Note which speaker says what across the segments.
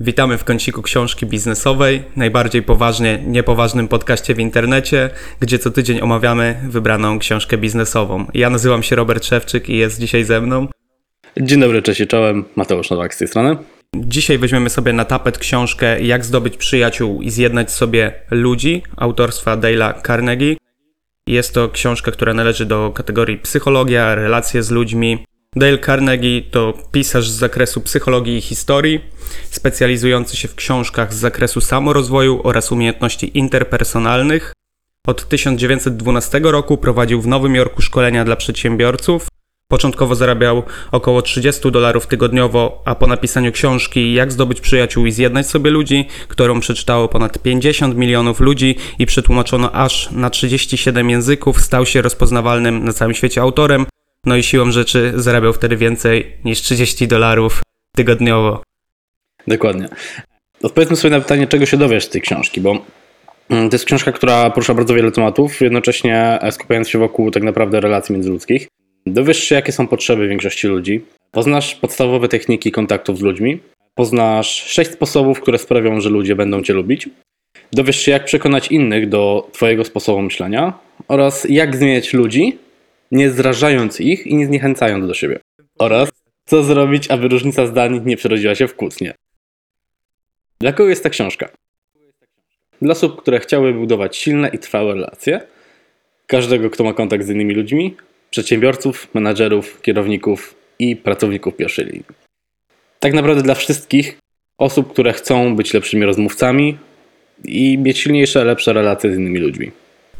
Speaker 1: Witamy w kąciku książki biznesowej, najbardziej poważnie niepoważnym podcaście w internecie, gdzie co tydzień omawiamy wybraną książkę biznesową. Ja nazywam się Robert Szewczyk i jest dzisiaj ze mną.
Speaker 2: Dzień dobry, cześć i czołem. Mateusz Nowak z tej strony.
Speaker 1: Dzisiaj weźmiemy sobie na tapet książkę Jak zdobyć przyjaciół i zjednać sobie ludzi autorstwa Dale'a Carnegie. Jest to książka, która należy do kategorii psychologia, relacje z ludźmi. Dale Carnegie to pisarz z zakresu psychologii i historii, specjalizujący się w książkach z zakresu samorozwoju oraz umiejętności interpersonalnych. Od 1912 roku prowadził w Nowym Jorku szkolenia dla przedsiębiorców. Początkowo zarabiał około 30 dolarów tygodniowo, a po napisaniu książki Jak zdobyć przyjaciół i zjednać sobie ludzi, którą przeczytało ponad 50 milionów ludzi i przetłumaczono aż na 37 języków, stał się rozpoznawalnym na całym świecie autorem, no i siłą rzeczy zarabiał wtedy więcej niż 30 dolarów tygodniowo.
Speaker 2: Dokładnie. Odpowiedzmy sobie na pytanie, czego się dowiesz z tej książki, bo mm, to jest książka, która porusza bardzo wiele tematów, jednocześnie skupiając się wokół tak naprawdę relacji międzyludzkich. Dowiesz się, jakie są potrzeby większości ludzi, poznasz podstawowe techniki kontaktów z ludźmi, poznasz sześć sposobów, które sprawią, że ludzie będą cię lubić, dowiesz się, jak przekonać innych do twojego sposobu myślenia oraz jak zmieniać ludzi, nie zrażając ich i nie zniechęcając do siebie. Oraz co zrobić, aby różnica zdań nie przerodziła się w kłótnię. Dla kogo jest ta książka? Dla osób, które chciały budować silne i trwałe relacje, każdego, kto ma kontakt z innymi ludźmi, przedsiębiorców, menadżerów, kierowników i pracowników pierwszej linii. Tak naprawdę dla wszystkich osób, które chcą być lepszymi rozmówcami i mieć silniejsze, lepsze relacje z innymi ludźmi.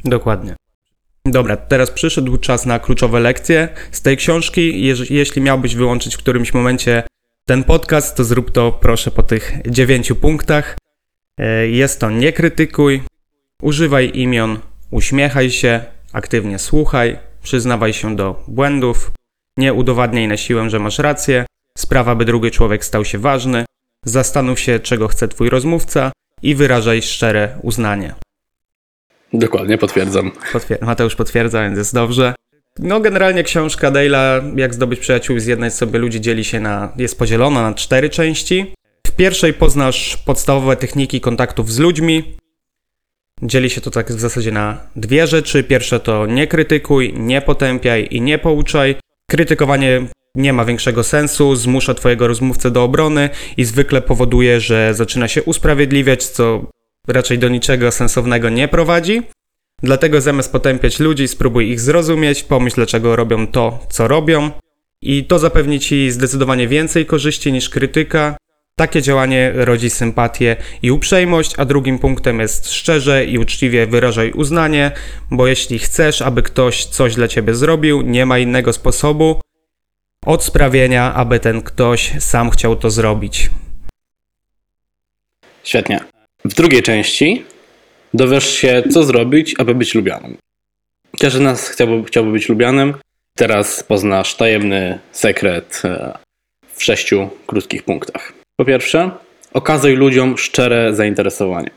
Speaker 1: Dokładnie. Dobra, teraz przyszedł czas na kluczowe lekcje z tej książki. jeśli miałbyś wyłączyć w którymś momencie ten podcast, to zrób to proszę po tych dziewięciu punktach. E, jest to nie krytykuj, używaj imion, uśmiechaj się, aktywnie słuchaj, przyznawaj się do błędów, nie udowadniaj na siłę, że masz rację, sprawa, by drugi człowiek stał się ważny, zastanów się, czego chce twój rozmówca i wyrażaj szczere uznanie.
Speaker 2: Dokładnie, potwierdzam.
Speaker 1: Potwier Mateusz potwierdza, więc jest dobrze. No, generalnie książka Dale'a, jak zdobyć przyjaciół i zjednać sobie ludzi, dzieli się na, jest podzielona na cztery części. W pierwszej poznasz podstawowe techniki kontaktów z ludźmi. Dzieli się to tak w zasadzie na dwie rzeczy. Pierwsze to nie krytykuj, nie potępiaj i nie pouczaj. Krytykowanie nie ma większego sensu, zmusza twojego rozmówcę do obrony i zwykle powoduje, że zaczyna się usprawiedliwiać, co raczej do niczego sensownego nie prowadzi. Dlatego zamiast potępiać ludzi, spróbuj ich zrozumieć, pomyśl dlaczego robią to, co robią. I to zapewni ci zdecydowanie więcej korzyści niż krytyka. Takie działanie rodzi sympatię i uprzejmość, a drugim punktem jest szczerze i uczciwie wyrażaj uznanie, bo jeśli chcesz, aby ktoś coś dla ciebie zrobił, nie ma innego sposobu od sprawienia, aby ten ktoś sam chciał to zrobić.
Speaker 2: Świetnie. W drugiej części dowiesz się, co zrobić, aby być lubianym. Każdy z nas chciałby, chciałby być lubianym. Teraz poznasz tajemny sekret e, w sześciu krótkich punktach. Po pierwsze, okazuj ludziom szczere zainteresowanie.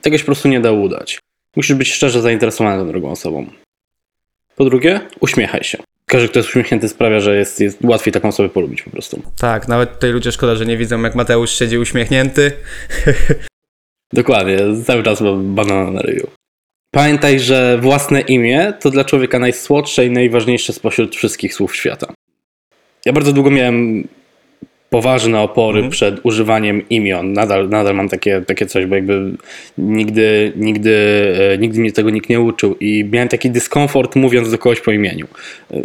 Speaker 2: Tego się po prostu nie da udać. Musisz być szczerze zainteresowany tą drugą osobą. Po drugie, uśmiechaj się. Każdy, kto jest uśmiechnięty, sprawia, że jest, jest łatwiej taką osobę polubić po prostu.
Speaker 1: Tak, nawet tutaj ludzie szkoda, że nie widzą, jak Mateusz siedzi uśmiechnięty.
Speaker 2: Dokładnie, cały czas mam banana na ryju. Pamiętaj, że własne imię to dla człowieka najsłodsze i najważniejsze spośród wszystkich słów świata. Ja bardzo długo miałem poważne opory mm. przed używaniem imion. Nadal, nadal mam takie, takie coś, bo jakby nigdy, nigdy, e, nigdy mnie tego nikt nie uczył i miałem taki dyskomfort mówiąc do kogoś po imieniu.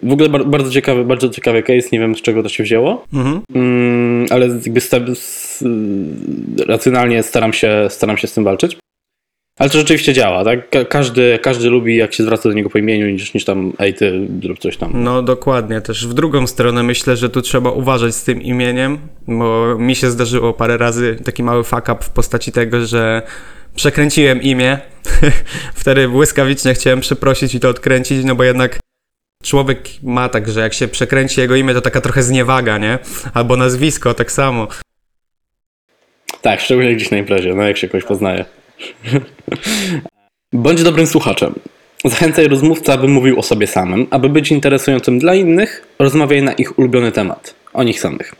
Speaker 2: W ogóle bardzo ciekawy, bardzo ciekawy case, nie wiem z czego to się wzięło, mm -hmm. ale jakby racjonalnie staram się, staram się z tym walczyć. Ale to rzeczywiście działa, tak? Każdy, każdy lubi, jak się zwraca do niego po imieniu, niż, niż tam ej, ty lub coś tam.
Speaker 1: No dokładnie, też w drugą stronę myślę, że tu trzeba uważać z tym imieniem, bo mi się zdarzyło parę razy taki mały fuck up w postaci tego, że przekręciłem imię. Wtedy błyskawicznie chciałem przeprosić i to odkręcić, no bo jednak człowiek ma tak, że jak się przekręci jego imię, to taka trochę zniewaga, nie? Albo nazwisko, tak samo.
Speaker 2: Tak, szczególnie gdzieś na imprezie, no jak się kogoś poznaje. Bądź dobrym słuchaczem. Zachęcaj rozmówcę, aby mówił o sobie samym. Aby być interesującym dla innych, rozmawiaj na ich ulubiony temat. O nich samych.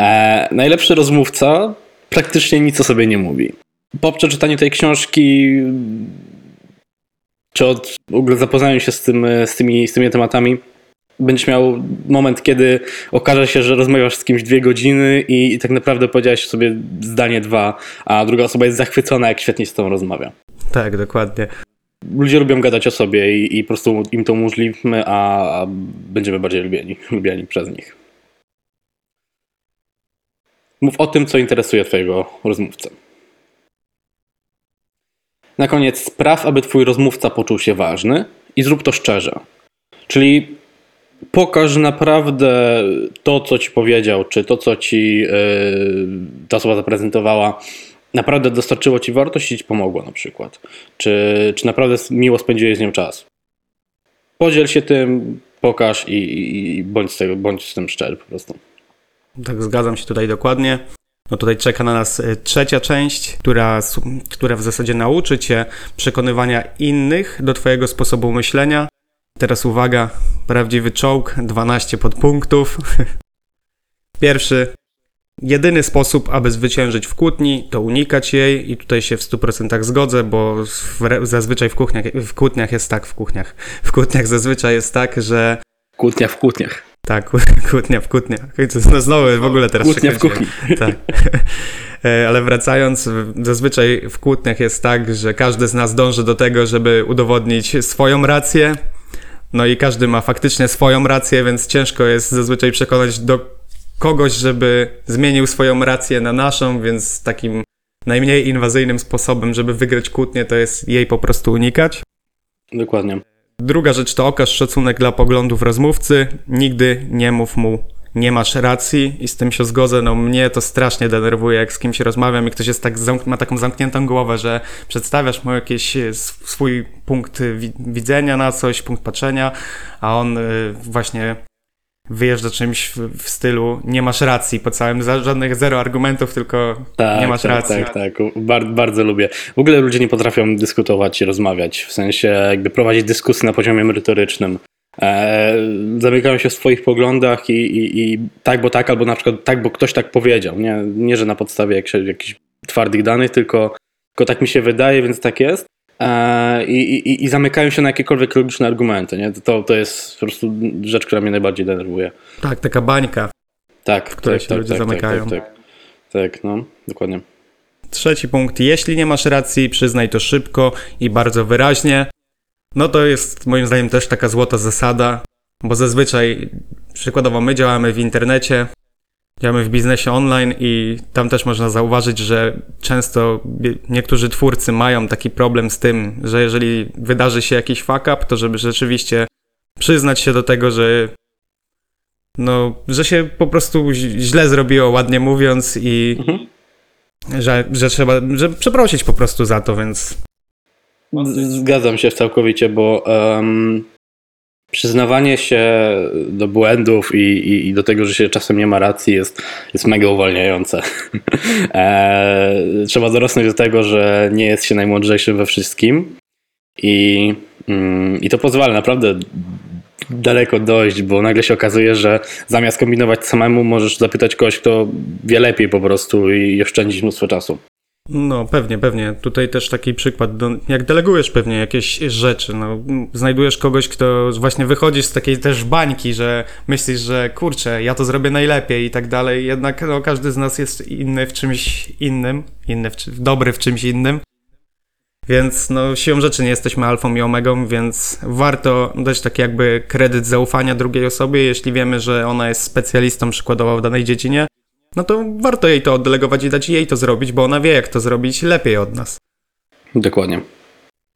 Speaker 2: E, najlepszy rozmówca praktycznie nic o sobie nie mówi. Po przeczytaniu tej książki, czy od w ogóle zapoznaniu się z, tym, z, tymi, z tymi tematami, będziesz miał moment, kiedy okaże się, że rozmawiasz z kimś dwie godziny i, i tak naprawdę powiedziałeś sobie zdanie dwa, a druga osoba jest zachwycona, jak świetnie z tobą rozmawia.
Speaker 1: Tak, dokładnie.
Speaker 2: Ludzie lubią gadać o sobie i, i po prostu im to umożliwimy, a, a będziemy bardziej lubieni, lubieni przez nich. Mów o tym, co interesuje Twojego rozmówcę. Na koniec spraw, aby Twój rozmówca poczuł się ważny i zrób to szczerze. Czyli pokaż naprawdę to, co Ci powiedział, czy to, co Ci yy, ta osoba zaprezentowała, naprawdę dostarczyło Ci wartość i Ci pomogło na przykład. Czy, czy naprawdę miło spędziłeś z nią czas. Podziel się tym, pokaż i, i, i bądź, z tego, bądź z tym szczery po prostu.
Speaker 1: Tak, zgadzam się tutaj dokładnie. No tutaj czeka na nas e, trzecia część, która, która w zasadzie nauczy Cię przekonywania innych do Twojego sposobu myślenia. Teraz uwaga, prawdziwy czołg, 12 podpunktów. Pierwszy. Jedyny sposób, aby zwyciężyć w kłótni, to unikać jej i tutaj się w 100% zgodzę, bo w, zazwyczaj w, kuchniach, w kłótniach jest tak, w kuchniach. W kłótniach zazwyczaj jest tak, że...
Speaker 2: Kłótnia w kłótniach.
Speaker 1: Tak, kłótnia w kłótniach. No znowu w ogóle teraz
Speaker 2: Kłótnia w kuchni.
Speaker 1: Tak. E, ale wracając, zazwyczaj w kłótniach jest tak, że każdy z nas dąży do tego, żeby udowodnić swoją rację. No i każdy ma faktycznie swoją rację, więc ciężko jest zazwyczaj przekonać do kogoś, żeby zmienił swoją rację na naszą, więc takim najmniej inwazyjnym sposobem, żeby wygrać kłótnię, to jest jej po prostu unikać.
Speaker 2: Dokładnie.
Speaker 1: Druga rzecz to okaż szacunek dla poglądów rozmówcy. Nigdy nie mów mu nie masz racji i z tym się zgodzę. No mnie to strasznie denerwuje, jak z kimś rozmawiam i ktoś jest tak ma taką zamkniętą głowę, że przedstawiasz mu jakiś e, swój punkt widzenia na coś, punkt patrzenia, a on e, właśnie wyjeżdża czymś w, w, stylu nie masz racji po całym, żadnych zero argumentów, tylko
Speaker 2: tak,
Speaker 1: nie masz
Speaker 2: tak,
Speaker 1: racji.
Speaker 2: Tak, tak, Bar bardzo lubię. W ogóle ludzie nie potrafią dyskutować i rozmawiać, w sensie jakby prowadzić dyskusję na poziomie merytorycznym. E, zamykają się w swoich poglądach i, i, i, tak, bo tak, albo na przykład tak, bo ktoś tak powiedział. Nie, nie że na podstawie jak, jakichś twardych danych, tylko, tylko tak mi się wydaje, więc tak jest. E, i, i, zamykają się na jakiekolwiek logiczne argumenty. Nie? To, to jest po prostu rzecz, która mnie najbardziej denerwuje.
Speaker 1: Tak, taka bańka,
Speaker 2: tak,
Speaker 1: w której
Speaker 2: tak,
Speaker 1: się
Speaker 2: tak,
Speaker 1: ludzie
Speaker 2: tak,
Speaker 1: zamykają.
Speaker 2: Tak, tak, tak, no, dokładnie.
Speaker 1: Trzeci punkt. Jeśli nie masz racji, przyznaj to szybko i bardzo wyraźnie. No to jest moim zdaniem też taka złota zasada, bo zazwyczaj, przykładowo my działamy w internecie, Działamy w biznesie online i tam też można zauważyć, że często niektórzy twórcy mają taki problem z tym, że jeżeli wydarzy się jakiś fuck up, to żeby rzeczywiście przyznać się do tego, że no, że się po prostu źle zrobiło, ładnie mówiąc i mhm. że, że trzeba, że przeprosić po prostu za to, więc...
Speaker 2: Zgadzam się całkowicie, bo um, przyznawanie się do błędów i, i, i, do tego, że się czasem nie ma racji jest, jest mega uwalniające. e, trzeba dorosnąć do tego, że nie jest się najmądrzejszym we wszystkim i, mm, i to pozwala naprawdę daleko dojść, bo nagle się okazuje, że zamiast kombinować samemu, możesz zapytać kogoś, kto wie lepiej po prostu i oszczędzić mnóstwo czasu.
Speaker 1: No, pewnie, pewnie. Tutaj też taki przykład, do, jak delegujesz pewnie jakieś rzeczy, no, znajdujesz kogoś, kto właśnie wychodzi z takiej też bańki, że myślisz, że kurczę, ja to zrobię najlepiej i tak dalej, jednak no, każdy z nas jest inny w czymś innym, inny w, dobry w czymś innym, więc no, siłą rzeczy nie jesteśmy alfą i omegą, więc warto dać taki jakby kredyt zaufania drugiej osobie, jeśli wiemy, że ona jest specjalistą przykładowo w danej dziedzinie, no to warto jej to oddelegować i dać jej to zrobić, bo ona wie, jak to zrobić lepiej od nas.
Speaker 2: Dokładnie.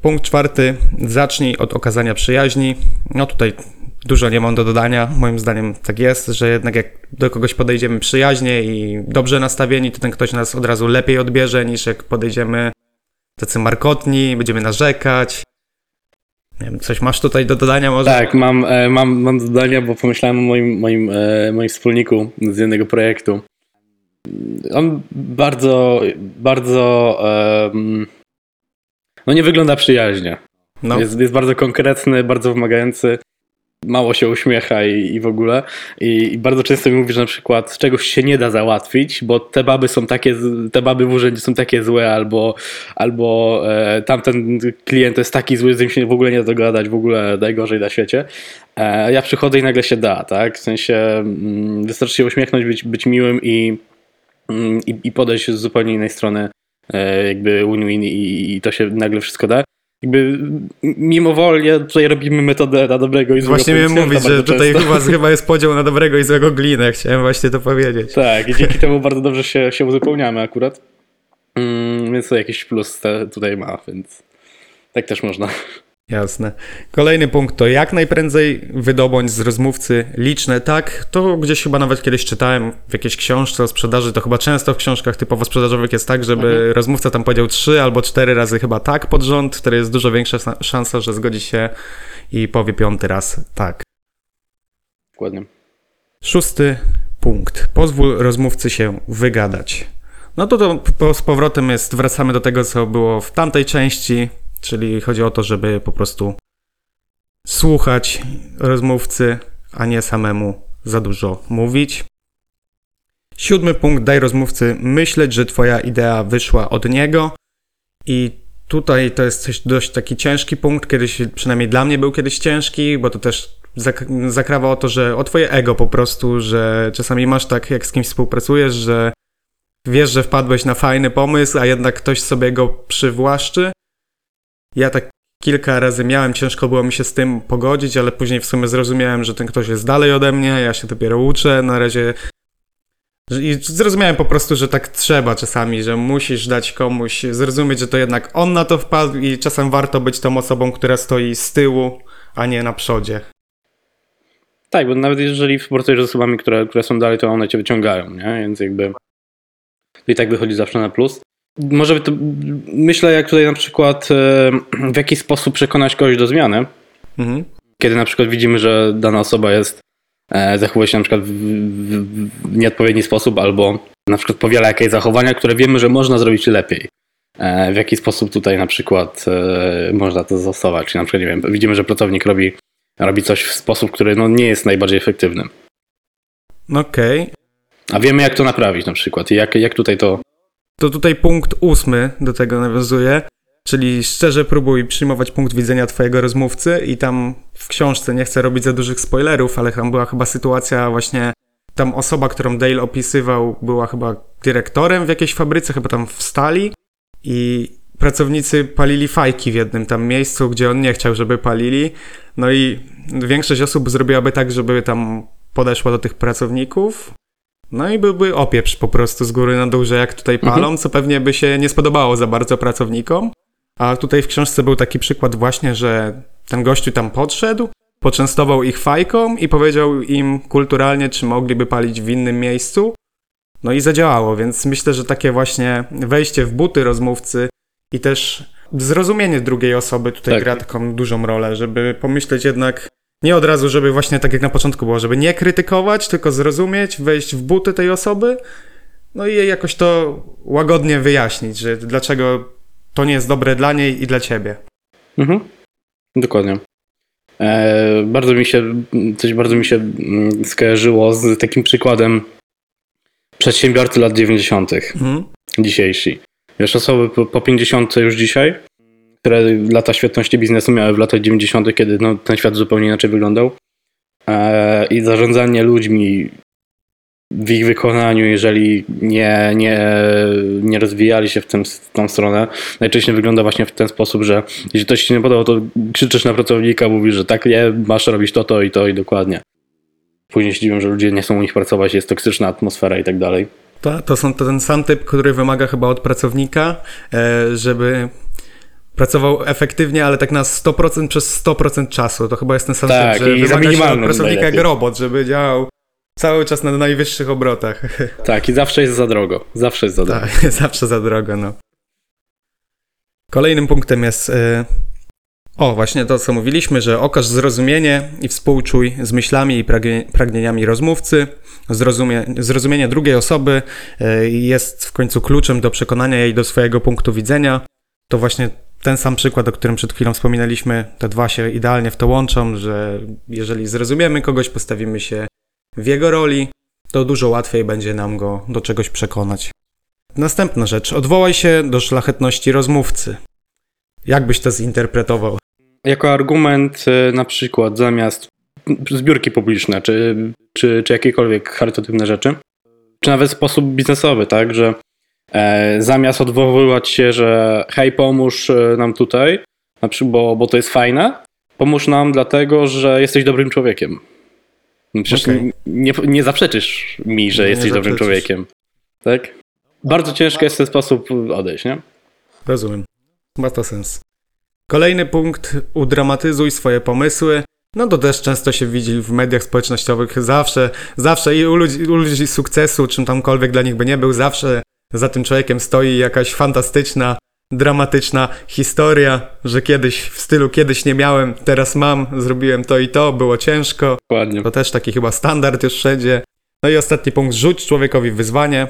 Speaker 1: Punkt czwarty. Zacznij od okazania przyjaźni. No tutaj dużo nie mam do dodania. Moim zdaniem tak jest, że jednak jak do kogoś podejdziemy przyjaźnie i dobrze nastawieni, to ten ktoś nas od razu lepiej odbierze niż jak podejdziemy tacy markotni, będziemy narzekać. Nie wiem, coś masz tutaj do dodania może?
Speaker 2: Tak, mam, e, mam, mam do dodania, bo pomyślałem o moim, moim, e, moim wspólniku z jednego projektu on bardzo, bardzo um, no nie wygląda przyjaźnie. No. Jest, jest bardzo konkretny, bardzo wymagający mało się uśmiecha i, i w ogóle. I, I, bardzo często mi mówi, że na przykład czegoś się nie da załatwić, bo te baby są takie, te baby w urzędzie są takie złe, albo, albo e, tamten klient jest taki zły, z nim się w ogóle nie da dogadać, w ogóle najgorzej na świecie. E, ja przychodzę i nagle się da, tak? W sensie mm, wystarczy się uśmiechnąć, być, być miłym i, i, i podejść z zupełnie innej strony e, jakby win-win i, i to się nagle wszystko da jakby mimowolnie tutaj robimy metodę na dobrego i złego
Speaker 1: Właśnie miałem mówić, że tutaj u was chyba jest podział na dobrego i złego glinę, chciałem właśnie to powiedzieć.
Speaker 2: Tak, i dzięki temu bardzo dobrze się, się uzupełniamy akurat, mm, więc to jakiś plus tutaj ma, więc tak też można.
Speaker 1: Jasne. Kolejny punkt to jak najprędzej wydobądź z rozmówcy liczne tak. To gdzieś chyba nawet kiedyś czytałem w jakiejś książce o sprzedaży, to chyba często w książkach typowo sprzedażowych jest tak, żeby mhm. rozmówca tam powiedział trzy albo cztery razy chyba tak pod rząd, wtedy jest dużo większa szansa, że zgodzi się i powie piąty raz tak.
Speaker 2: Dokładnie.
Speaker 1: Szósty punkt. Pozwól rozmówcy się wygadać. No to, to z powrotem jest, wracamy do tego, co było w tamtej części, Czyli chodzi o to, żeby po prostu słuchać rozmówcy, a nie samemu za dużo mówić. Siódmy punkt, daj rozmówcy myśleć, że twoja idea wyszła od niego. I tutaj to jest coś dość taki ciężki punkt, kiedyś, przynajmniej dla mnie był kiedyś ciężki, bo to też zak zakrawa o to, że o twoje ego po prostu, że czasami masz tak, jak z kimś współpracujesz, że wiesz, że wpadłeś na fajny pomysł, a jednak ktoś sobie go przywłaszczy ja tak kilka razy miałem, ciężko było mi się z tym pogodzić, ale później w sumie zrozumiałem, że ten ktoś jest dalej ode mnie, ja się dopiero uczę, na razie i zrozumiałem po prostu, że tak trzeba czasami, że musisz dać komuś zrozumieć, że to jednak on na to wpadł i czasem warto być tą osobą, która stoi z tyłu, a nie na przodzie.
Speaker 2: Tak, bo nawet jeżeli współpracujesz z osobami, które, które są dalej, to one cię wyciągają, nie? Więc jakby i tak wychodzi zawsze na plus. Może to, myślę, jak tutaj na przykład e, w jaki sposób przekonać kogoś do zmiany. Mhm. Kiedy na przykład widzimy, że dana osoba jest, e, zachowuje się na przykład w, w, w nieodpowiedni sposób albo na przykład powiela jakieś zachowania, które wiemy, że można zrobić lepiej. E, w jaki sposób tutaj na przykład można to zastosować. Czyli na przykład, nie wiem, widzimy, że pracownik robi, robi coś w sposób, który no, nie jest najbardziej efektywny.
Speaker 1: Okej. Okay.
Speaker 2: A wiemy, jak to naprawić na przykład i jak, jak tutaj to
Speaker 1: to tutaj punkt ósmy do tego nawiązuje, czyli szczerze próbuj przyjmować punkt widzenia twojego rozmówcy i tam w książce, nie chcę robić za dużych spoilerów, ale tam była chyba sytuacja właśnie, tam osoba, którą Dale opisywał, była chyba dyrektorem w jakiejś fabryce, chyba tam w stali i pracownicy palili fajki w jednym tam miejscu, gdzie on nie chciał, żeby palili. No i większość osób zrobiłaby tak, żeby tam podeszła do tych pracowników, no i byłby opieprz po prostu z góry na dół, że jak tutaj palą, mhm. co pewnie by się nie spodobało za bardzo pracownikom. A tutaj w książce był taki przykład właśnie, że ten gościu tam podszedł, poczęstował ich fajką i powiedział im kulturalnie, czy mogliby palić w innym miejscu. No i zadziałało, więc myślę, że takie właśnie wejście w buty rozmówcy i też zrozumienie drugiej osoby tutaj tak. gra taką dużą rolę, żeby pomyśleć jednak, nie od razu, żeby właśnie tak jak na początku było, żeby nie krytykować, tylko zrozumieć, wejść w buty tej osoby, no i jej jakoś to łagodnie wyjaśnić, że dlaczego to nie jest dobre dla niej i dla ciebie.
Speaker 2: Mhm. Dokładnie. E, bardzo mi się, coś bardzo mi się mm, skojarzyło z takim przykładem przedsiębiorcy lat 90. Mhm. dzisiejsi. Wiesz, osoby po, po 50 już dzisiaj które lata świetności biznesu miały w latach 90., kiedy no, ten świat zupełnie inaczej wyglądał. E, I zarządzanie ludźmi w ich wykonaniu, jeżeli nie, nie, nie rozwijali się w, tym, w tą stronę, najczęściej wygląda właśnie w ten sposób, że jeśli coś ci nie podoba, to krzyczysz na pracownika, mówisz, że tak, nie, masz robić to, to i to i dokładnie. Później się dziwią, że ludzie nie chcą u nich pracować, jest toksyczna atmosfera i tak dalej.
Speaker 1: To, to są to ten sam typ, który wymaga chyba od pracownika, e, żeby pracował efektywnie, ale tak na 100% przez 100% czasu. To chyba jest ten sam
Speaker 2: tak,
Speaker 1: typ, że wymaga się od pracownika jak robot, żeby działał cały czas na najwyższych obrotach.
Speaker 2: Tak, i zawsze jest za drogo. Zawsze jest za drogo.
Speaker 1: Tak, zawsze za drogo, no. Kolejnym punktem jest... Yy... O, właśnie to, co mówiliśmy, że okaż zrozumienie i współczuj z myślami i pragnieniami rozmówcy. Zrozumie, zrozumienie drugiej osoby y, jest w końcu kluczem do przekonania jej do swojego punktu widzenia. To właśnie ten sam przykład, o którym przed chwilą wspominaliśmy, te dwa się idealnie w to łączą, że jeżeli zrozumiemy kogoś, postawimy się w jego roli, to dużo łatwiej będzie nam go do czegoś przekonać. Następna rzecz. Odwołaj się do szlachetności rozmówcy. Jak byś to zinterpretował?
Speaker 2: Jako argument y, na przykład zamiast zbiórki publiczne, czy, czy, czy jakiekolwiek charytatywne rzeczy, czy nawet sposób biznesowy, tak, że zamiast odwoływać się, że hej, pomóż e, nam tutaj, na przykład, bo, bo to jest fajne, pomóż nam dlatego, że jesteś dobrym człowiekiem. No Przecież
Speaker 1: Okej.
Speaker 2: nie, nie zaprzeczysz mi, że
Speaker 1: Nie
Speaker 2: jesteś dobrym
Speaker 1: zaprzeczysz.
Speaker 2: człowiekiem. Tak? Bardzo ciężko jest w ten sposób odejść, nie?
Speaker 1: Rozumiem. Ma to sens. Kolejny punkt. Udramatyzuj swoje pomysły. No to też często się widzi w mediach społecznościowych. Zawsze, zawsze i u ludzi, u ludzi sukcesu, czym tamkolwiek dla nich by nie był, zawsze za tym człowiekiem stoi jakaś fantastyczna, dramatyczna historia, że kiedyś w stylu kiedyś nie miałem, teraz mam, zrobiłem to i to, było ciężko.
Speaker 2: Dokładnie.
Speaker 1: To też taki chyba standard już wszędzie. No i ostatni punkt, rzuć człowiekowi wyzwanie.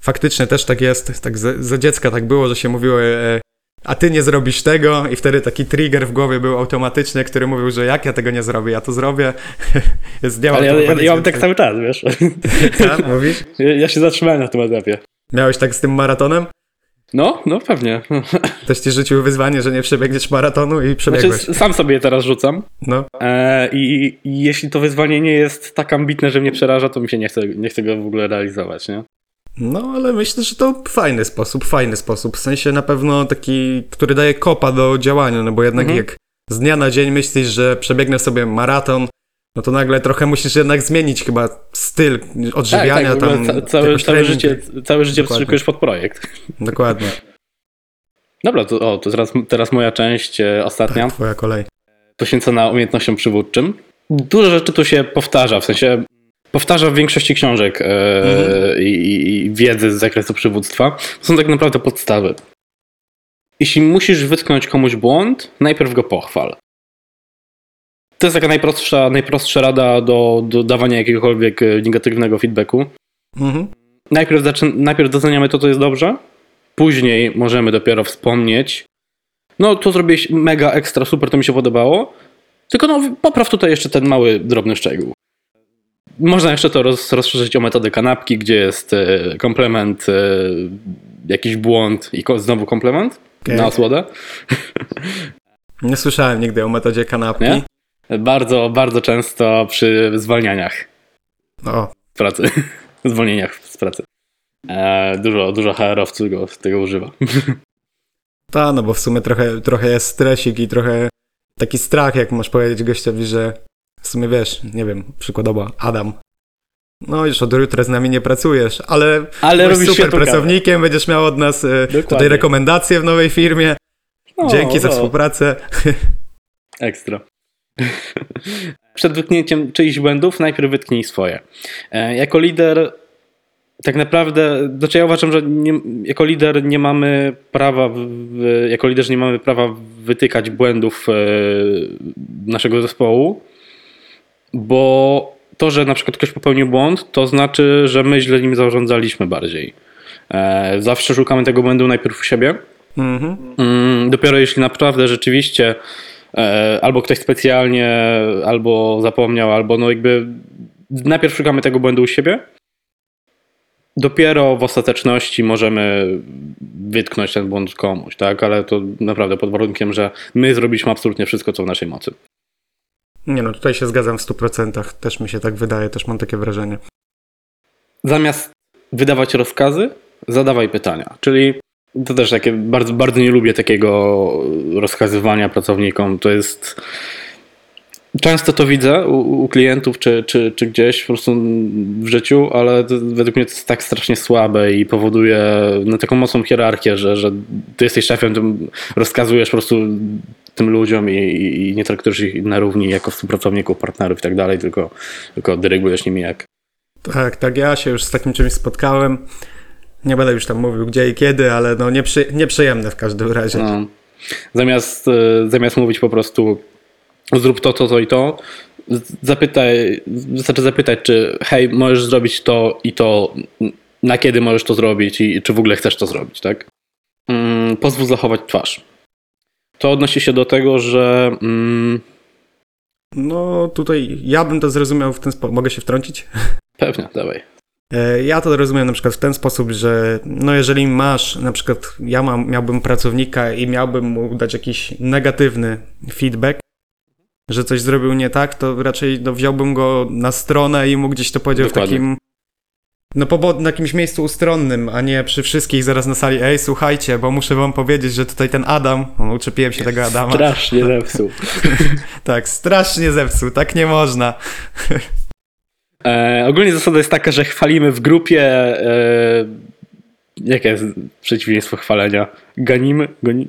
Speaker 1: Faktycznie też tak jest, tak za, za dziecka tak było, że się mówiło, e, a ty nie zrobisz tego i wtedy taki trigger w głowie był automatycznie, który mówił, że jak ja tego nie zrobię, ja to zrobię.
Speaker 2: Ale ja, ja, ja mam tak
Speaker 1: więcej.
Speaker 2: cały czas, wiesz?
Speaker 1: Tak, mówisz?
Speaker 2: Ja, ja się zatrzymałem na tym etapie.
Speaker 1: Miałeś tak z tym maratonem?
Speaker 2: No, no pewnie.
Speaker 1: Ktoś ci rzucił wyzwanie, że nie przebiegniesz maratonu i przebiegłeś.
Speaker 2: Znaczy, sam sobie je teraz rzucam.
Speaker 1: No,
Speaker 2: E, i, I jeśli to wyzwanie nie jest tak ambitne, że mnie przeraża, to mi się nie chce, nie chce go w ogóle realizować, nie?
Speaker 1: no, ale myślę, że to fajny sposób, fajny sposób. W sensie na pewno taki, który daje kopa do działania, no bo jednak
Speaker 2: Mhm.
Speaker 1: jak z dnia na dzień myślisz, że przebiegnę sobie maraton, no to nagle trochę musisz jednak zmienić chyba styl odżywiania
Speaker 2: tak, ogóle
Speaker 1: tam.
Speaker 2: ca, całe, życie, całe życie wstrzykujesz pod projekt.
Speaker 1: Dokładnie.
Speaker 2: Dobra, to, o, to teraz, teraz moja część, e, ostatnia,
Speaker 1: Tak, twoja kolej.
Speaker 2: poświęcona umiejętnościom przywódczym. Dużo rzeczy tu się powtarza, w sensie powtarza w większości książek e,
Speaker 1: Mhm.
Speaker 2: i, i, i wiedzy z zakresu przywództwa. To są tak naprawdę podstawy. Jeśli musisz wytknąć komuś błąd, najpierw go pochwal. To jest taka najprostsza, najprostsza rada do, do dawania jakiegokolwiek e, negatywnego feedbacku.
Speaker 1: Mhm.
Speaker 2: Najpierw, zaczyn- najpierw doceniamy to, co jest dobrze, później możemy dopiero wspomnieć. No, to zrobiłeś mega ekstra, super, to mi się podobało. Tylko no, popraw tutaj jeszcze ten mały, drobny szczegół. Można jeszcze to roz, rozszerzyć o metodę kanapki, gdzie jest e, komplement, e, jakiś błąd i ko- znowu komplement
Speaker 1: Okej.
Speaker 2: na osłodę.
Speaker 1: Nie słyszałem nigdy o metodzie kanapki.
Speaker 2: Nie? Bardzo, bardzo często przy zwalnianiach
Speaker 1: O,
Speaker 2: z pracy. Zwolnieniach z pracy. E, dużo, dużo HR-owców go, tego używa.
Speaker 1: ta, no bo w sumie trochę, trochę jest stresik i trochę taki strach, jak masz powiedzieć gościowi, że w sumie wiesz, nie wiem, przykładowo Adam. No już od jutra z nami nie pracujesz, ale,
Speaker 2: Ale robisz
Speaker 1: super pracownikiem, będziesz miał od nas e, tutaj
Speaker 2: Dokładnie.
Speaker 1: rekomendacje w nowej firmie.
Speaker 2: No,
Speaker 1: Dzięki za
Speaker 2: no,
Speaker 1: współpracę.
Speaker 2: Ekstra. Przed wytknięciem czyichś błędów najpierw wytknij swoje. E, Jako lider tak naprawdę, znaczy ja uważam, że nie, jako lider nie mamy prawa, jako liderzy nie mamy prawa wytykać błędów e, naszego zespołu, bo to, że na przykład ktoś popełnił błąd, to znaczy, że my źle nim zarządzaliśmy bardziej. E, Zawsze szukamy tego błędu najpierw u siebie,
Speaker 1: Mhm.
Speaker 2: Mm, Dopiero jeśli naprawdę rzeczywiście albo ktoś specjalnie, albo zapomniał, albo no jakby najpierw szukamy tego błędu u siebie. Dopiero w ostateczności możemy wytknąć ten błąd komuś, tak? Ale to naprawdę pod warunkiem, że my zrobiliśmy absolutnie wszystko, co w naszej mocy.
Speaker 1: Nie no, tutaj się zgadzam w 100%. Też mi się tak wydaje, też mam takie wrażenie.
Speaker 2: Zamiast wydawać rozkazy, zadawaj pytania. Czyli to też takie, bardzo, bardzo nie lubię takiego rozkazywania pracownikom. To jest. Często to widzę u, u klientów czy, czy, czy gdzieś po prostu w życiu, ale to, według mnie to jest tak strasznie słabe i powoduje no, taką mocną hierarchię, że, że ty jesteś szefem, to rozkazujesz po prostu tym ludziom i, i, i nie traktujesz ich na równi jako współpracowników, partnerów i tak dalej, tylko, tylko dyrygujesz nimi jak,
Speaker 1: Tak, tak, ja się już z takim czymś spotkałem. Nie będę już tam mówił gdzie i kiedy, ale no nieprzy, nieprzyjemne w każdym razie.
Speaker 2: No. Zamiast, e, zamiast mówić po prostu zrób to, to, to i to, zapytaj, wystarczy zapytać, czy hej, możesz zrobić to i to, na kiedy możesz to zrobić i czy w ogóle chcesz to zrobić, tak? Mm, Pozwól zachować twarz. to odnosi się do tego, że. Mm,
Speaker 1: No tutaj ja bym to zrozumiał w ten sposób. Mogę się wtrącić?
Speaker 2: pewnie, dawaj.
Speaker 1: E, Ja to rozumiem na przykład w ten sposób, że no jeżeli masz, na przykład ja mam, miałbym pracownika i miałbym mu dać jakiś negatywny feedback, że coś zrobił nie tak, to raczej no, wziąłbym go na stronę i mu gdzieś to powiedział
Speaker 2: Dokładnie.
Speaker 1: w takim, no po, na jakimś miejscu ustronnym, a nie przy wszystkich zaraz na sali, ej słuchajcie, bo muszę wam powiedzieć, że tutaj ten Adam, no, uczepiłem się tego Adama,
Speaker 2: Strasznie zepsuł.
Speaker 1: tak, strasznie zepsuł, tak nie można.
Speaker 2: E, ogólnie zasada jest taka, że chwalimy w grupie. E, jakie jest przeciwieństwo chwalenia? Ganimy? Goni...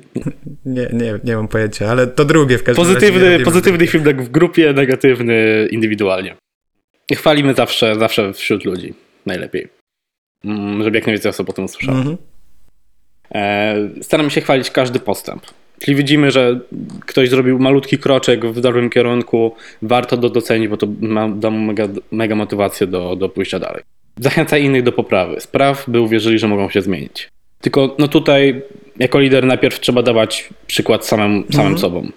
Speaker 1: Nie, nie, nie mam pojęcia, ale to drugie w każdym razie.
Speaker 2: Pozytywny,
Speaker 1: robimy
Speaker 2: pozytywny feedback w grupie, negatywny indywidualnie. Chwalimy zawsze, zawsze wśród ludzi. Najlepiej. Mm, Żeby jak najwięcej osób o tym usłyszało.
Speaker 1: Mhm.
Speaker 2: E, staramy się chwalić każdy postęp. Jeśli widzimy, że ktoś zrobił malutki kroczek w dobrym kierunku, warto to docenić, bo to ma, da mu mega, mega motywację do, do pójścia dalej. Zachęcaj innych do poprawy. Spraw, by uwierzyli, że mogą się zmienić. Tylko no tutaj, jako lider, najpierw trzeba dawać przykład samym, samym
Speaker 1: Mhm.
Speaker 2: sobą.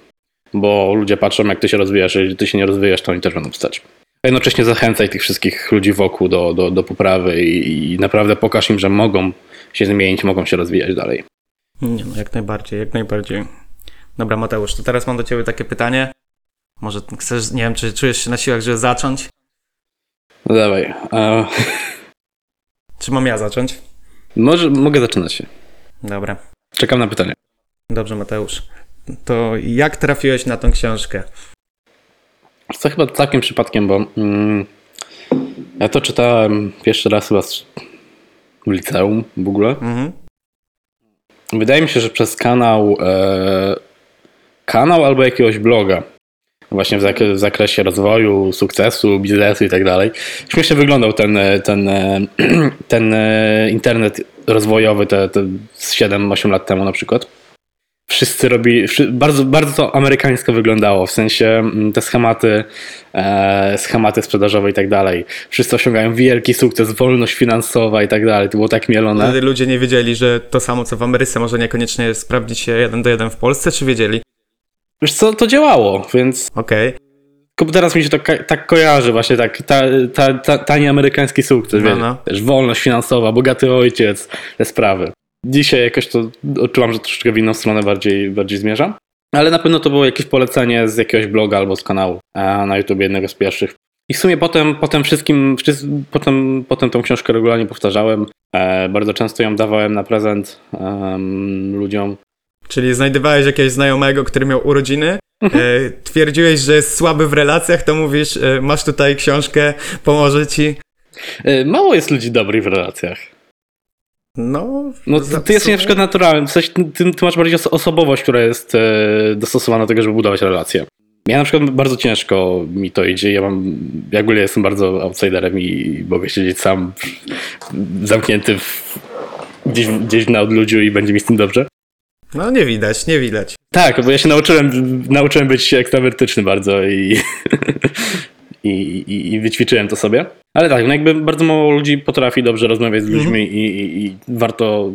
Speaker 2: Bo ludzie patrzą, jak ty się rozwijasz, jeżeli ty się nie rozwijasz, to oni też będą wstać. A jednocześnie zachęcaj tych wszystkich ludzi wokół do, do, do poprawy i, i naprawdę pokaż im, że mogą się zmienić, mogą się rozwijać dalej.
Speaker 1: Nie, no jak najbardziej, jak najbardziej. Dobra, Mateusz, to teraz mam do ciebie takie pytanie. Może chcesz, nie wiem, czy czujesz się na siłach, żeby zacząć?
Speaker 2: No dawaj. E,
Speaker 1: Czy mam ja zacząć?
Speaker 2: może mogę zaczynać się.
Speaker 1: Dobra.
Speaker 2: Czekam na pytanie.
Speaker 1: Dobrze, Mateusz. To jak trafiłeś na tą książkę?
Speaker 2: Co chyba całkiem przypadkiem, bo mm, ja to czytałem pierwszy raz chyba w liceum w ogóle.
Speaker 1: Mhm.
Speaker 2: Wydaje mi się, że przez kanał e, kanał albo jakiegoś bloga. Właśnie w, zak- w zakresie rozwoju, sukcesu, biznesu i tak dalej. Śmiesznie wyglądał ten, e, ten, e, ten e, internet rozwojowy te, te z 7-8 lat temu na przykład. Wszyscy robili, wszy- bardzo, bardzo to amerykańsko wyglądało, w sensie mm, te schematy, e, schematy sprzedażowe i tak dalej. Wszyscy osiągają wielki sukces, wolność finansowa i tak dalej. To było tak mielone.
Speaker 1: Wtedy ludzie nie wiedzieli, że to samo co w Ameryce może niekoniecznie sprawdzić się jeden do jeden w Polsce, czy wiedzieli?
Speaker 2: Wiesz co, to działało, więc
Speaker 1: Okej.
Speaker 2: Tylko teraz mi się to tak kojarzy, właśnie tak, ta, ta, ta, tani amerykański sukces,
Speaker 1: No,
Speaker 2: wiesz,
Speaker 1: no.
Speaker 2: też wolność finansowa, bogaty ojciec, te sprawy. Dzisiaj jakoś to odczułam, że troszeczkę w inną stronę bardziej, bardziej zmierzam. Ale na pewno to było jakieś polecenie z jakiegoś bloga albo z kanału a na YouTube jednego z pierwszych. I w sumie potem, potem wszystkim, potem, potem tą książkę regularnie powtarzałem. E, bardzo często ją dawałem na prezent em, ludziom.
Speaker 1: Czyli znajdowałeś jakiegoś znajomego, który miał urodziny, e, twierdziłeś, że jest słaby w relacjach, to mówisz, e, masz tutaj książkę, pomoże ci.
Speaker 2: E, mało jest ludzi dobrych w relacjach.
Speaker 1: No,
Speaker 2: No ty, ty jesteś na przykład naturalny, w sensie, ty, ty masz bardziej oso- osobowość, która jest e, dostosowana do tego, żeby budować relacje. Ja na przykład bardzo ciężko mi to idzie, ja mam, ja ogólnie jestem bardzo outsiderem i mogę siedzieć sam zamknięty w, gdzieś, gdzieś na odludziu i będzie mi z tym dobrze.
Speaker 1: No nie widać, nie widać.
Speaker 2: Tak, bo ja się nauczyłem, nauczyłem być ekstrawertyczny bardzo i, i, i, i wyćwiczyłem to sobie. Ale tak, no jakby bardzo mało ludzi potrafi dobrze rozmawiać z ludźmi i, i, i warto,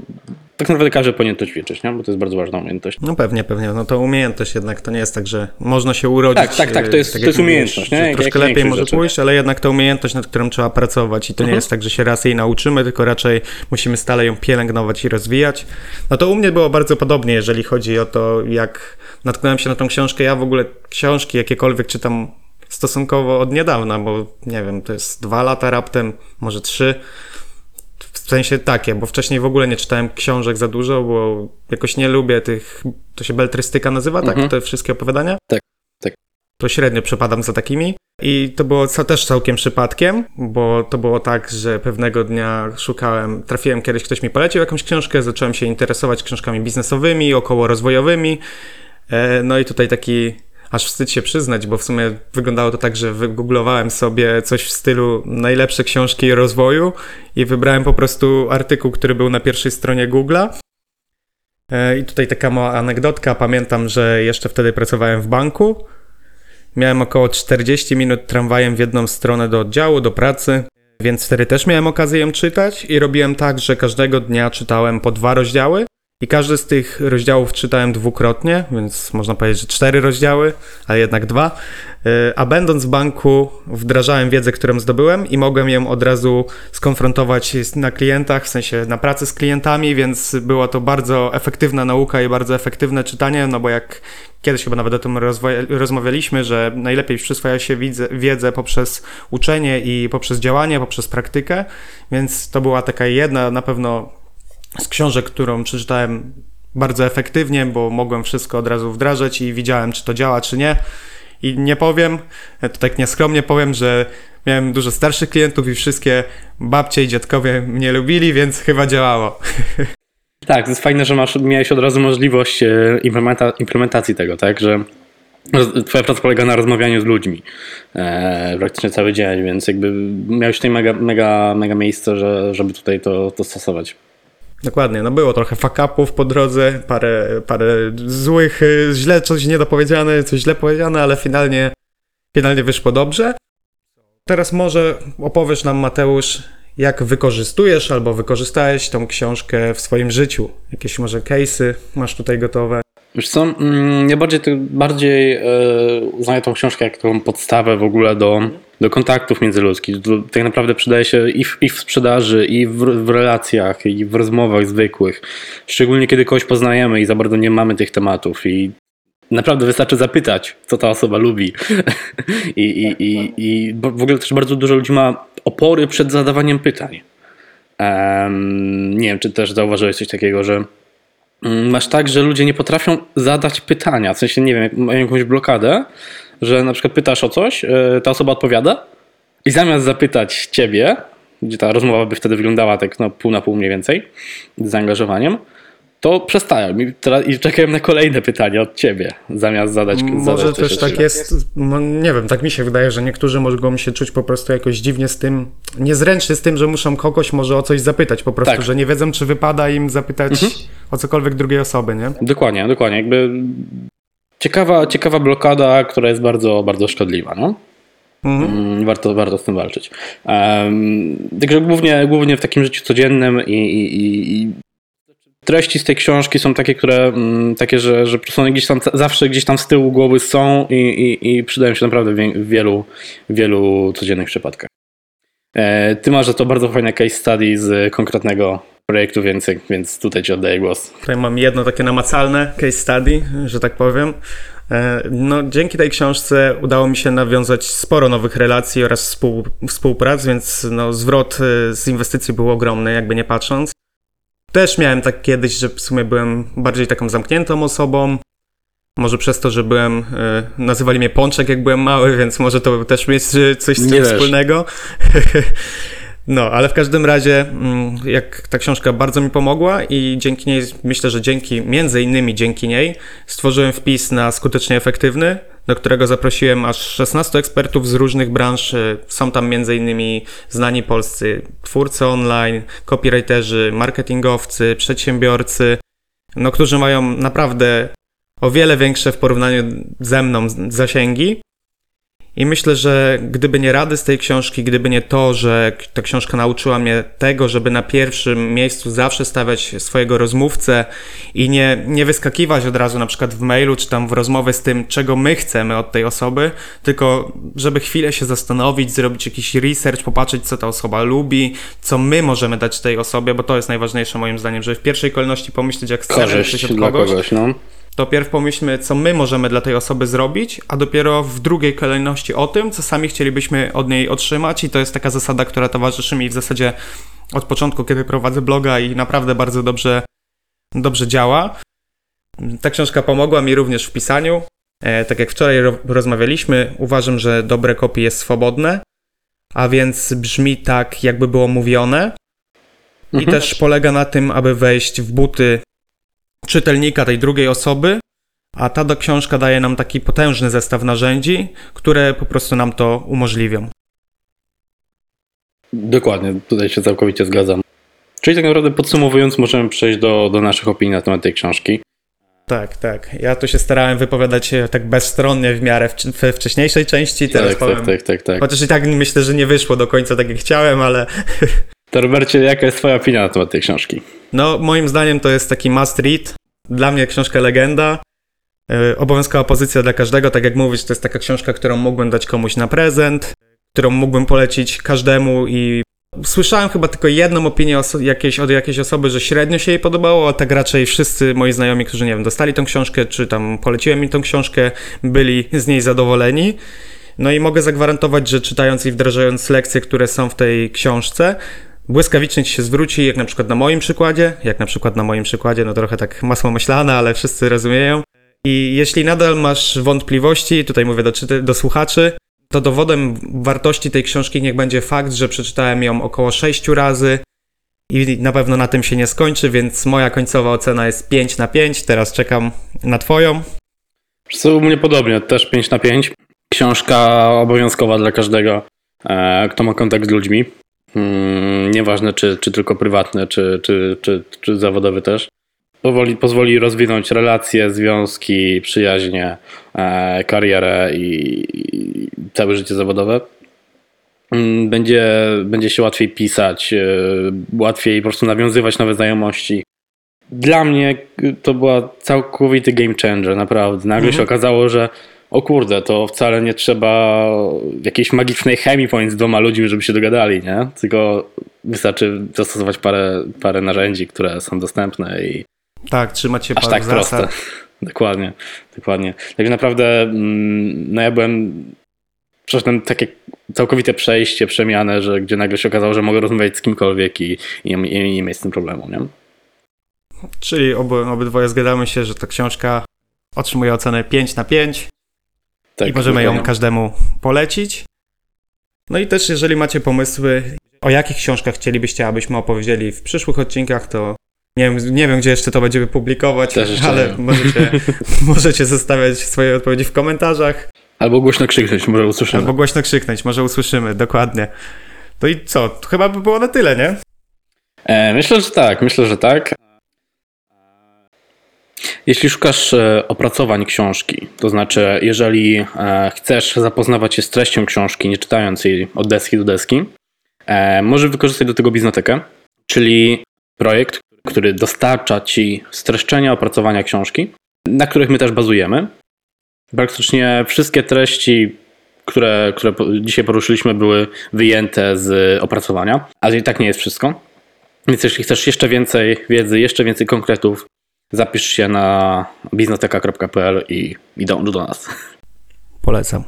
Speaker 2: tak naprawdę każdy powinien to ćwiczyć, nie? bo to jest bardzo ważna umiejętność.
Speaker 1: No pewnie, pewnie. No to umiejętność jednak, to nie jest tak, że można się urodzić.
Speaker 2: Tak, tak, tak, to jest- to
Speaker 1: jak
Speaker 2: jest
Speaker 1: mówisz,
Speaker 2: umiejętność, nie?
Speaker 1: że
Speaker 2: Jak-
Speaker 1: Troszkę lepiej może
Speaker 2: rzeczy.
Speaker 1: pójść, ale jednak to umiejętność, nad którą trzeba pracować i to nie
Speaker 2: Mhm.
Speaker 1: jest tak, że się raz jej nauczymy, tylko raczej musimy stale ją pielęgnować i rozwijać. No to u mnie było bardzo podobnie, jeżeli chodzi o to, jak natknąłem się na tą książkę. Ja w ogóle książki jakiekolwiek czytam stosunkowo od niedawna, bo nie wiem, to jest dwa lata raptem, może trzy. W sensie takie, bo wcześniej w ogóle nie czytałem książek za dużo, bo jakoś nie lubię tych, to się beltrystyka nazywa, tak?
Speaker 2: Mhm.
Speaker 1: Te wszystkie opowiadania?
Speaker 2: Tak, tak.
Speaker 1: To średnio przepadam za takimi. I to było też całkiem przypadkiem, bo to było tak, że pewnego dnia szukałem, trafiłem kiedyś, ktoś mi polecił jakąś książkę, zacząłem się interesować książkami biznesowymi, około rozwojowymi. E, No i tutaj taki aż wstyd się przyznać, bo w sumie wyglądało to tak, że wygooglowałem sobie coś w stylu najlepsze książki rozwoju i wybrałem po prostu artykuł, który był na pierwszej stronie Google'a. E, I tutaj taka mała anegdotka. Pamiętam, że jeszcze wtedy pracowałem w banku. Miałem około 40 minut tramwajem w jedną stronę do oddziału, do pracy, więc wtedy też miałem okazję ją czytać i robiłem tak, że każdego dnia czytałem po dwa rozdziały I każdy z tych rozdziałów czytałem dwukrotnie, więc można powiedzieć, że cztery rozdziały, ale jednak dwa. E, a będąc w banku, wdrażałem wiedzę, którą zdobyłem i mogłem ją od razu skonfrontować na klientach, w sensie na pracy z klientami, więc była to bardzo efektywna nauka i bardzo efektywne czytanie, no bo jak kiedyś chyba nawet o tym rozmawialiśmy, że najlepiej przyswaja się wiedzę poprzez uczenie i poprzez działanie, poprzez praktykę, więc to była taka jedna na pewno z książek, którą przeczytałem bardzo efektywnie, bo mogłem wszystko od razu wdrażać i widziałem, czy to działa, czy nie. I nie powiem, to tak nieskromnie powiem, że miałem dużo starszych klientów i wszystkie babcie i dziadkowie mnie lubili, więc chyba działało.
Speaker 2: Tak, to jest fajne, że masz, miałeś od razu możliwość e, implementa, implementacji tego, tak, że Twoja praca polega na rozmawianiu z ludźmi e, praktycznie cały dzień, więc jakby miałeś tutaj mega, mega, mega miejsce, że, żeby tutaj to, to stosować.
Speaker 1: Dokładnie, no było trochę fuck-upów po drodze, parę, parę złych, y, źle coś niedopowiedziane, coś źle powiedziane, ale finalnie, finalnie wyszło dobrze. Teraz może opowiesz nam, Mateusz, jak wykorzystujesz albo wykorzystałeś tą książkę w swoim życiu. Jakieś może case'y masz tutaj gotowe?
Speaker 2: Wiesz co, mm, ja bardziej, bardziej e, uznaję tą książkę jak taką podstawę w ogóle do, do kontaktów międzyludzkich. To tak naprawdę przydaje się i w, i w sprzedaży, i w, w, relacjach, i w rozmowach zwykłych. Szczególnie kiedy kogoś poznajemy i za bardzo nie mamy tych tematów. I naprawdę wystarczy zapytać, co ta osoba lubi. I, i, i, I w ogóle też bardzo dużo ludzi ma opory przed zadawaniem pytań. Um, nie wiem, czy też zauważyłeś coś takiego, że Mm, masz tak, że ludzie nie potrafią zadać pytania. W sensie, nie wiem, mają jakąś blokadę, że na przykład pytasz o coś, e, ta osoba odpowiada i zamiast zapytać ciebie, gdzie ta rozmowa by wtedy wyglądała tak no, pół na pół mniej więcej, z zaangażowaniem, to przestają i, i czekają na kolejne pytania od ciebie, zamiast zadać
Speaker 1: Może
Speaker 2: zadać
Speaker 1: też tak jest, no, nie wiem, tak mi się wydaje, że niektórzy mogą się czuć po prostu jakoś dziwnie z tym, niezręcznie z tym, że muszą kogoś może o coś zapytać po prostu, tak. że nie wiedzą, czy wypada im zapytać mhm. o cokolwiek drugiej osoby, nie?
Speaker 2: Dokładnie, dokładnie, jakby ciekawa, ciekawa blokada, która jest bardzo, bardzo szkodliwa, no. Mhm. Warto, warto z tym walczyć. Um, także głównie, głównie w takim życiu codziennym i, i, i treści z tej książki są takie, które mm, takie, że, że one gdzieś tam zawsze gdzieś tam z tyłu głowy są i, i, i przydają się naprawdę w wielu, wielu codziennych przypadkach. E, ty masz to bardzo fajne case study z konkretnego projektu, więc, więc tutaj ci oddaję głos.
Speaker 1: Tutaj mam jedno takie namacalne case study, że tak powiem. E, no, dzięki tej książce udało mi się nawiązać sporo nowych relacji oraz współ, współprac, więc no, zwrot e, z inwestycji był ogromny, jakby nie patrząc. Też miałem tak kiedyś, że w sumie byłem bardziej taką zamkniętą osobą. Może przez to, że byłem, y, nazywali mnie Pączek jak byłem mały, więc może to też mieć coś z tym wspólnego. No, ale w każdym razie, mm, jak ta książka bardzo mi pomogła i dzięki niej, myślę, że dzięki, między innymi dzięki niej, stworzyłem wpis na skutecznie efektywny, do którego zaprosiłem aż 16 ekspertów z różnych branż. Są tam między innymi znani polscy twórcy online, copywriterzy, marketingowcy, przedsiębiorcy, no, którzy mają naprawdę o wiele większe w porównaniu ze mną zasięgi i myślę, że gdyby nie rady z tej książki, gdyby nie to, że ta książka nauczyła mnie tego, żeby na pierwszym miejscu zawsze stawiać swojego rozmówcę i nie, nie wyskakiwać od razu na przykład w mailu czy tam w rozmowie z tym, czego my chcemy od tej osoby, tylko żeby chwilę się zastanowić, zrobić jakiś research, popatrzeć, co ta osoba lubi, co my możemy dać tej osobie, bo to jest najważniejsze moim zdaniem, żeby w pierwszej kolejności pomyśleć, jak chcemy coś od kogoś. kogoś no to pierw pomyślmy, co my możemy dla tej osoby zrobić, a dopiero w drugiej kolejności o tym, co sami chcielibyśmy od niej otrzymać. I to jest taka zasada, która towarzyszy mi w zasadzie od początku, kiedy prowadzę bloga i naprawdę bardzo dobrze, dobrze działa. Ta książka pomogła mi również w pisaniu. E, tak jak wczoraj rozmawialiśmy, uważam, że dobre kopie jest swobodne, a więc brzmi tak, jakby było mówione. I mhm. też polega na tym, aby wejść w buty czytelnika tej drugiej osoby, a ta do książka daje nam taki potężny zestaw narzędzi, które po prostu nam to umożliwią.
Speaker 2: Dokładnie, tutaj się całkowicie zgadzam. Czyli tak naprawdę podsumowując, możemy przejść do, do naszych opinii na temat tej książki.
Speaker 1: Tak, tak. Ja tu się starałem wypowiadać tak bezstronnie w miarę w, we wcześniejszej części. Teraz
Speaker 2: tak,
Speaker 1: powiem,
Speaker 2: tak, tak, tak, tak.
Speaker 1: Chociaż i tak myślę, że nie wyszło do końca tak jak chciałem, ale
Speaker 2: To Robercie, jaka jest twoja opinia na temat tej książki?
Speaker 1: No, moim zdaniem to jest taki must read. Dla mnie książka legenda. Yy, obowiązkowa pozycja dla każdego, tak jak mówisz, to jest taka książka, którą mógłbym dać komuś na prezent, którą mógłbym polecić każdemu i słyszałem chyba tylko jedną opinię jakiejś, od jakiejś osoby, że średnio się jej podobało, a tak raczej wszyscy moi znajomi, którzy, nie wiem, dostali tą książkę, czy tam poleciłem im tą książkę, byli z niej zadowoleni. No i mogę zagwarantować, że czytając i wdrażając lekcje, które są w tej książce, błyskawicznie ci się zwróci, jak na przykład na moim przykładzie, jak na przykład na moim przykładzie, no trochę tak masło myślane, ale wszyscy rozumieją. I jeśli nadal masz wątpliwości, tutaj mówię do, do słuchaczy, to dowodem wartości tej książki niech będzie fakt, że przeczytałem ją około 6 razy i na pewno na tym się nie skończy, więc moja końcowa ocena jest 5 na 5. Teraz czekam na Twoją.
Speaker 2: Co u mnie podobnie, też 5 na 5. Książka obowiązkowa dla każdego, e, kto ma kontakt z ludźmi. Nieważne, czy, czy tylko prywatny, czy, czy, czy, czy zawodowy też. Powoli, pozwoli rozwinąć relacje, związki, przyjaźnie, e, karierę i, całe życie zawodowe. Hmm, będzie, będzie się łatwiej pisać, e, łatwiej po prostu nawiązywać nowe znajomości. Dla mnie to była całkowity game changer, naprawdę. Nagle mhm. się okazało, że o kurde, to wcale nie trzeba jakiejś magicznej chemii pomiędzy dwoma ludźmi, żeby się dogadali, nie? Tylko wystarczy zastosować parę, parę narzędzi, które są dostępne i
Speaker 1: tak, trzymać się
Speaker 2: aż tak zasad. proste. Dokładnie, dokładnie. Także naprawdę, mm, no ja byłem, przeszedłem takie całkowite przejście, przemianę, że gdzie nagle się okazało, że mogę rozmawiać z kimkolwiek i, i, i nie mieć z tym problemu, nie?
Speaker 1: Czyli oby, obydwoje zgadzamy się, że ta książka otrzymuje ocenę 5 na 5. Tak, I możemy ją każdemu polecić. No i też, jeżeli macie pomysły, o jakich książkach chcielibyście, abyśmy opowiedzieli w przyszłych odcinkach, to nie wiem, nie wiem gdzie jeszcze to będziemy publikować, ale możecie, możecie zostawiać swoje odpowiedzi w komentarzach.
Speaker 2: Albo głośno krzyknąć, może usłyszymy.
Speaker 1: Albo głośno krzyknąć, może usłyszymy, dokładnie. No i co? To chyba by było na tyle, nie?
Speaker 2: E, myślę, że tak, myślę, że tak. Jeśli szukasz e, opracowań książki, to znaczy, jeżeli e, chcesz zapoznawać się z treścią książki, nie czytając jej od deski do deski, e, możesz wykorzystać do tego biznotekę, czyli projekt, który dostarcza ci streszczenia opracowania książki, na których my też bazujemy. Praktycznie wszystkie treści, które, które dzisiaj poruszyliśmy, były wyjęte z opracowania, ale i tak nie jest wszystko. Więc jeśli chcesz jeszcze więcej wiedzy, jeszcze więcej konkretów, zapisz się na biznoteka.pl i, i dąż do nas.
Speaker 1: Polecam.